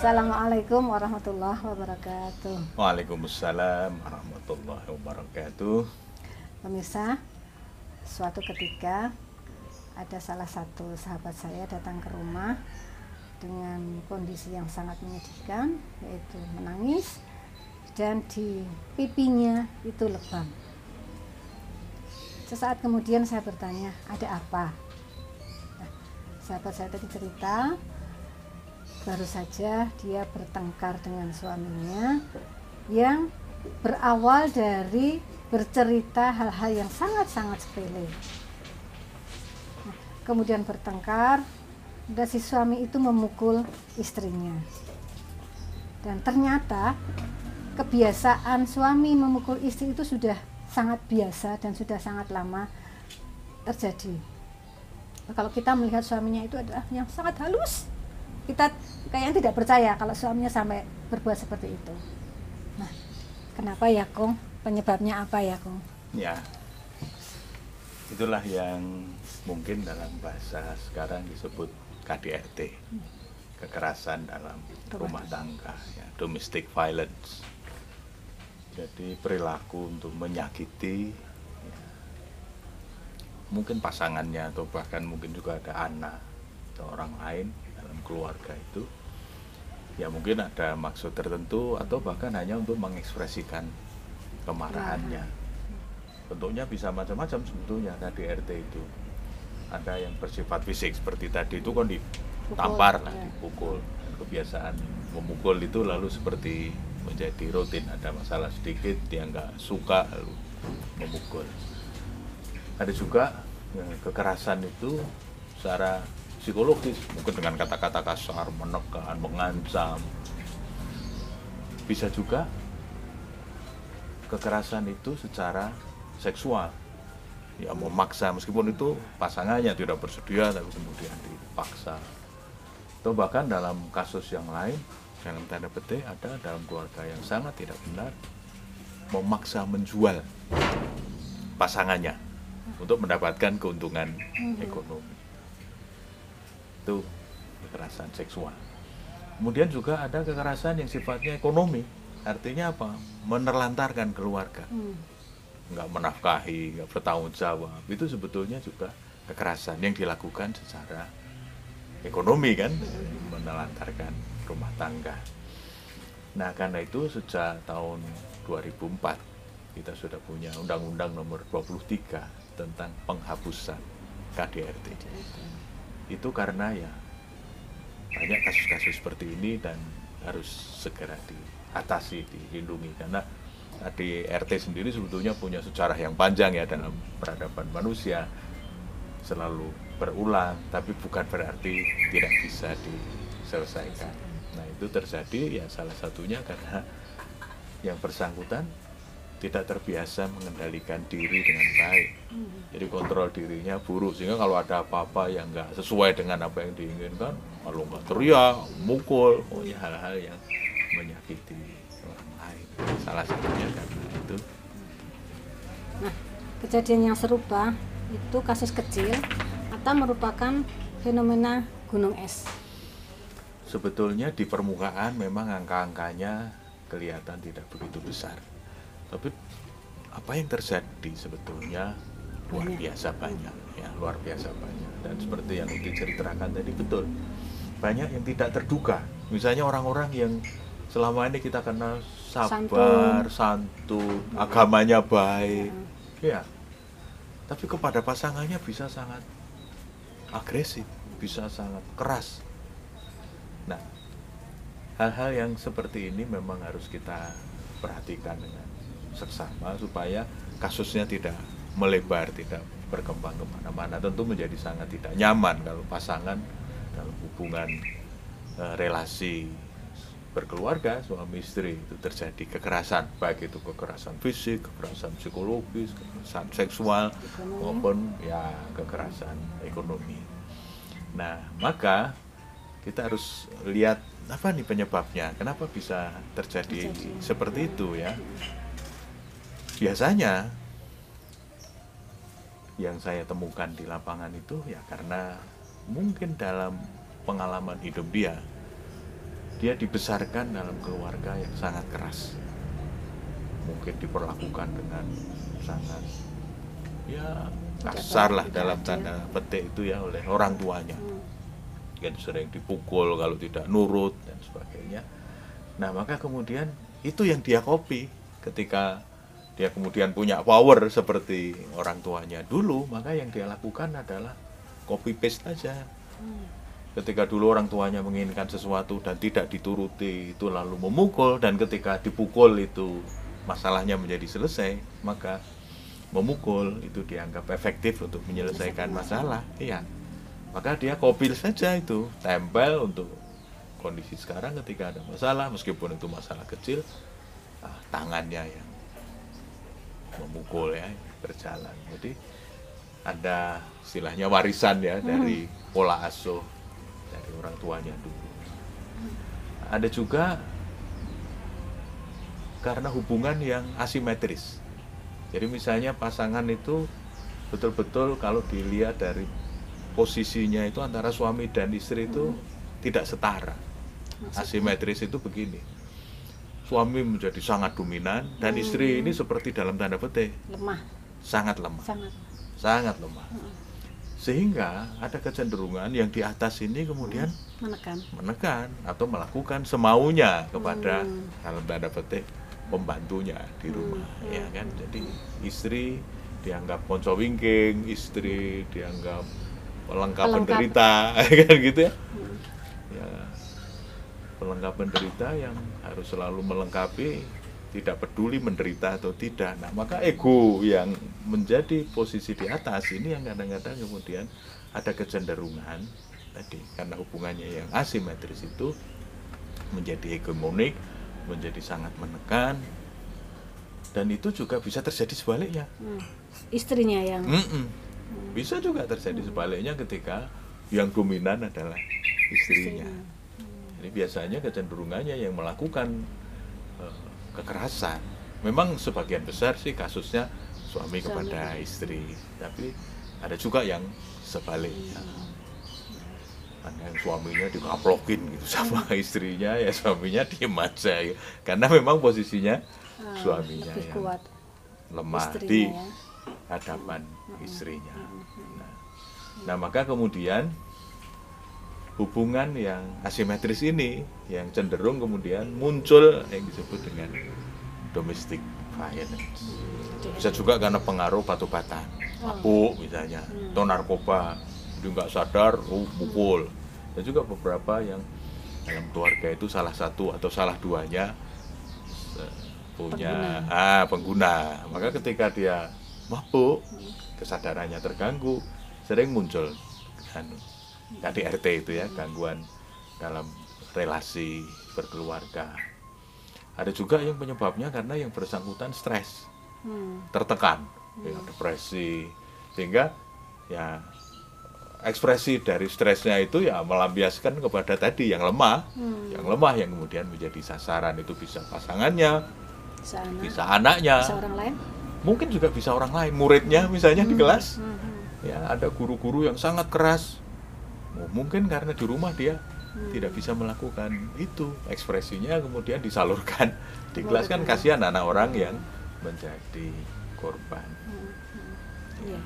Assalamualaikum warahmatullahi wabarakatuh. Waalaikumsalam warahmatullahi wabarakatuh. Pemirsa, suatu ketika ada salah satu sahabat saya datang ke rumah dengan kondisi yang sangat menyedihkan, yaitu menangis dan di pipinya itu lebam. Sesaat kemudian saya bertanya, ada apa? Nah, sahabat saya tadi cerita, baru saja dia bertengkar dengan suaminya yang berawal dari bercerita hal-hal yang sangat-sangat sepele. Nah, kemudian bertengkar, dan si suami itu memukul istrinya. Dan ternyata kebiasaan suami memukul istri itu sudah sangat biasa dan sudah sangat lama terjadi. Kalau kita melihat suaminya itu adalah yang sangat halus, kita kayaknya tidak percaya kalau suaminya sampai berbuat seperti itu. Nah, kenapa ya, Kong? Penyebabnya apa ya, Kong? Ya, itulah yang mungkin dalam bahasa sekarang disebut KDRT, kekerasan dalam rumah tangga, ya, domestic violence. Jadi perilaku untuk menyakiti ya, mungkin pasangannya atau bahkan mungkin juga ada anak atau orang lain keluarga itu ya mungkin ada maksud tertentu atau bahkan hanya untuk mengekspresikan kemarahannya. Bentuknya bisa macam-macam sebetulnya. KDRT itu ada yang bersifat fisik seperti tadi itu kan ditampar lah ya. dipukul. Dan kebiasaan memukul itu lalu seperti menjadi rutin. Ada masalah sedikit dia nggak suka lalu memukul. Ada juga ya, kekerasan itu secara psikologis mungkin dengan kata-kata kasar menekan mengancam. Bisa juga kekerasan itu secara seksual. Ya memaksa meskipun itu pasangannya tidak bersedia tapi kemudian dipaksa. Atau bahkan dalam kasus yang lain dalam tanda petik ada dalam keluarga yang sangat tidak benar memaksa menjual pasangannya untuk mendapatkan keuntungan ekonomi itu kekerasan seksual. Kemudian juga ada kekerasan yang sifatnya ekonomi artinya apa? Menerlantarkan keluarga. Hmm. nggak menafkahi nggak bertanggung jawab. Itu sebetulnya juga kekerasan yang dilakukan secara ekonomi kan? Menelantarkan rumah tangga. Nah karena itu sejak tahun 2004 kita sudah punya undang-undang nomor 23 tentang penghapusan KDRT itu karena ya banyak kasus-kasus seperti ini dan harus segera diatasi dilindungi. Karena tadi RT sendiri sebetulnya punya sejarah yang panjang ya dalam peradaban manusia selalu berulang tapi bukan berarti tidak bisa diselesaikan. Nah itu terjadi ya salah satunya karena yang bersangkutan tidak terbiasa mengendalikan diri dengan baik. Jadi kontrol dirinya buruk sehingga kalau ada apa-apa yang nggak sesuai dengan apa yang diinginkan kalau nggak teriak mukul. Pokoknya hal-hal yang menyakiti orang lain. Salah satunya karena itu. Nah, kejadian yang serupa itu kasus kecil atau merupakan fenomena gunung es. sebetulnya di permukaan memang angka-angkanya kelihatan tidak begitu besar tapi apa yang terjadi sebetulnya luar Banyak. biasa banyak ya luar biasa banyak. Dan seperti yang diceritakan tadi betul. Banyak yang tidak terduga. Misalnya orang-orang yang selama ini kita kenal sabar santun, agamanya baik. Ya tapi kepada pasangannya bisa sangat agresif bisa sangat keras. Nah hal-hal yang seperti ini memang harus kita perhatikan dengan seksama supaya kasusnya tidak melebar tidak berkembang ke mana-mana tentu menjadi sangat tidak nyaman kalau pasangan dalam hubungan eh, relasi berkeluarga suami istri itu terjadi kekerasan baik itu kekerasan fisik kekerasan psikologis kekerasan seksual Ekonomi. maupun ya kekerasan ekonomi nah maka kita harus lihat apa nih penyebabnya kenapa bisa terjadi Terjadi. seperti itu ya biasanya yang saya temukan di lapangan itu ya karena mungkin dalam pengalaman hidup dia dia dibesarkan dalam keluarga yang sangat keras. Mungkin diperlakukan dengan sangat ya kasar lah dalam tanda petik itu ya oleh orang tuanya. Hmm. kan sering dipukul kalau tidak nurut dan sebagainya. Nah maka kemudian itu yang dia copy ketika dia kemudian punya power seperti orang tuanya dulu maka yang dia lakukan adalah copy paste aja Hmm. ketika dulu orang tuanya menginginkan sesuatu dan tidak dituruti itu lalu memukul dan ketika dipukul itu masalahnya menjadi selesai maka memukul itu dianggap efektif untuk menyelesaikan masalah. Iya. Maka dia kopil saja itu tempel untuk kondisi sekarang ketika ada masalah meskipun itu masalah kecil ah, tangannya yang memukul ya berjalan. Jadi ada istilahnya warisan ya dari pola asuh dari orang tuanya dulu. Ada juga karena hubungan yang asimetris. Jadi misalnya pasangan itu betul-betul kalau dilihat dari posisinya itu antara suami dan istri itu tidak setara. Asimetris itu begini suami menjadi sangat dominan dan istri ini seperti dalam tanda petik lemah. sangat lemah. Sangat. Sangat lemah. Sehingga ada kecenderungan yang di atas ini kemudian menekan. menekan atau melakukan semaunya kepada Hmm. dalam tanda petik pembantunya di rumah Hmm. ya kan? Jadi istri dianggap ponco wingking istri dianggap pelengkap Pelengkap. penderita kan gitu ya? Hmm. Pelengkap penderita yang harus selalu melengkapi tidak peduli menderita atau tidak. Nah maka ego yang menjadi posisi di atas ini yang kadang-kadang kemudian ada kecenderungan tadi. Karena hubungannya yang asimetris itu menjadi hegemonik menjadi sangat menekan dan itu juga bisa terjadi sebaliknya. Hmm. istrinya yang Mm-mm. bisa juga terjadi sebaliknya ketika yang dominan adalah istrinya jadi biasanya kecenderungannya yang melakukan eh, kekerasan memang sebagian besar sih kasusnya suami Suami. kepada istri tapi ada juga yang sebaliknya ada yang suaminya dikaplokin gitu sama istrinya ya suaminya diem aja ya. karena memang posisinya ah, suaminya lebih yang kuat lemah istrinya di ya. hadapan istrinya. Nah, nah, maka kemudian hubungan yang asimetris ini yang cenderung kemudian muncul yang disebut dengan domestic violence. Bisa juga karena pengaruh batu-batan, mabuk misalnya, atau narkoba, jadi nggak sadar, oh, pukul. Dan juga beberapa yang dalam keluarga itu salah satu atau salah duanya punya ah pengguna. Maka ketika dia mabuk, kesadarannya terganggu, sering muncul anu, KDRT itu ya, gangguan dalam relasi berkeluarga. Ada juga yang penyebabnya karena yang bersangkutan stres Hmm. tertekan, ya, depresi, sehingga ya ekspresi dari stresnya itu ya melampiaskan kepada tadi yang lemah, Hmm. yang lemah yang kemudian menjadi sasaran itu bisa pasangannya, bisa anak. bisa anaknya, bisa orang lain. Mungkin juga bisa orang lain, muridnya misalnya di kelas, Hmm, hmm. ya ada guru-guru yang sangat keras, mungkin karena di rumah dia tidak bisa melakukan itu, ekspresinya kemudian disalurkan di kelas kan kasihan anak orang yang menjadi korban. Iya.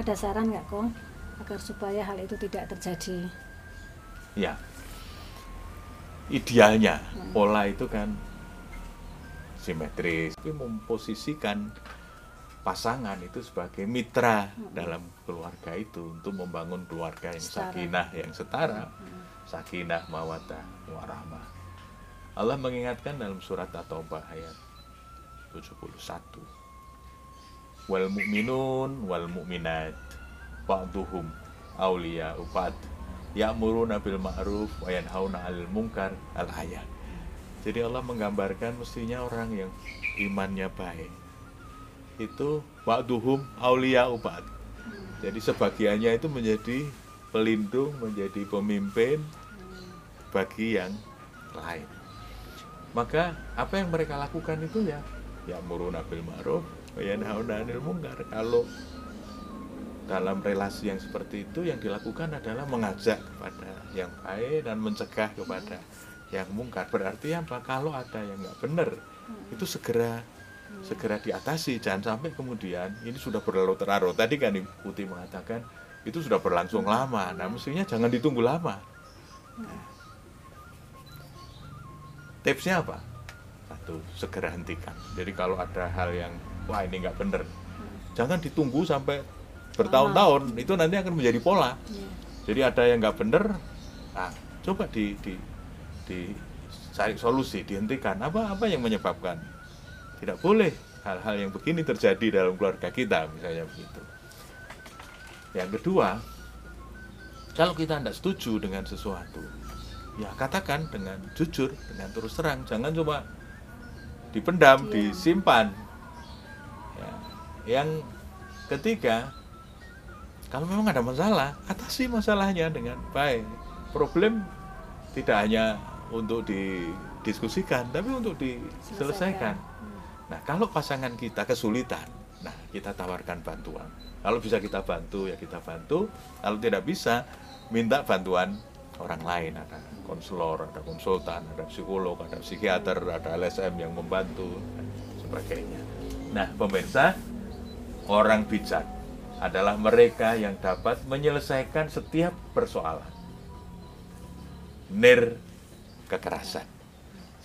Ada saran nggak kong agar supaya hal itu tidak terjadi? Ya. Idealnya pola itu kan simetris, tapi memposisikan pasangan itu sebagai mitra dalam keluarga itu untuk membangun keluarga yang Setara. sakinah, yang setara, sakinah, mawadah, warahmah. Allah mengingatkan dalam surat At-Taubah ayat 71. Wal mu'minun wal mu'minat ba'duhum awliya ba'd ya'muruna bil ma'ruf wa yanhauna 'anil munkar al ayat. Jadi Allah menggambarkan mestinya orang yang imannya baik itu ba'duhum awliya ba'd. Jadi sebagiannya itu menjadi pelindung, menjadi pemimpin bagi yang lain. Maka apa yang mereka lakukan itu ya ya muruna bil ma'ruf wa yanhauna 'anil munkar. Kalau dalam relasi yang seperti itu yang dilakukan adalah mengajak kepada yang baik dan mencegah kepada yang mungkar berarti apa kalau ada yang nggak benar Hmm. itu segera segera diatasi jangan sampai kemudian ini sudah berlarut-larut. Tadi kan Ibu Putih mengatakan itu sudah berlangsung lama. Nah mestinya jangan ditunggu lama. Tipsnya apa? Satu segera hentikan. Jadi kalau ada hal yang wah ini nggak benar jangan ditunggu sampai bertahun-tahun. Itu nanti akan menjadi pola. Iya. jadi ada yang nggak benar nah coba di di di cari solusi dihentikan. Apa apa yang menyebabkan tidak boleh hal-hal yang begini terjadi dalam keluarga kita misalnya begitu yang kedua kalau kita tidak setuju dengan sesuatu ya katakan dengan jujur dengan terus terang jangan cuma dipendam Iya. disimpan Ya. yang ketiga kalau memang ada masalah atasi masalahnya dengan baik problem tidak hanya untuk didiskusikan tapi untuk diselesaikan Hmm. Nah kalau pasangan kita kesulitan nah kita tawarkan bantuan. Kalau bisa kita bantu ya kita bantu. Kalau tidak bisa minta bantuan orang lain. Ada konselor ada konsultan ada psikolog ada psikiater ada LSM yang membantu dan sebagainya. Nah pemirsa orang bijak adalah mereka yang dapat menyelesaikan setiap persoalan. Nir kekerasan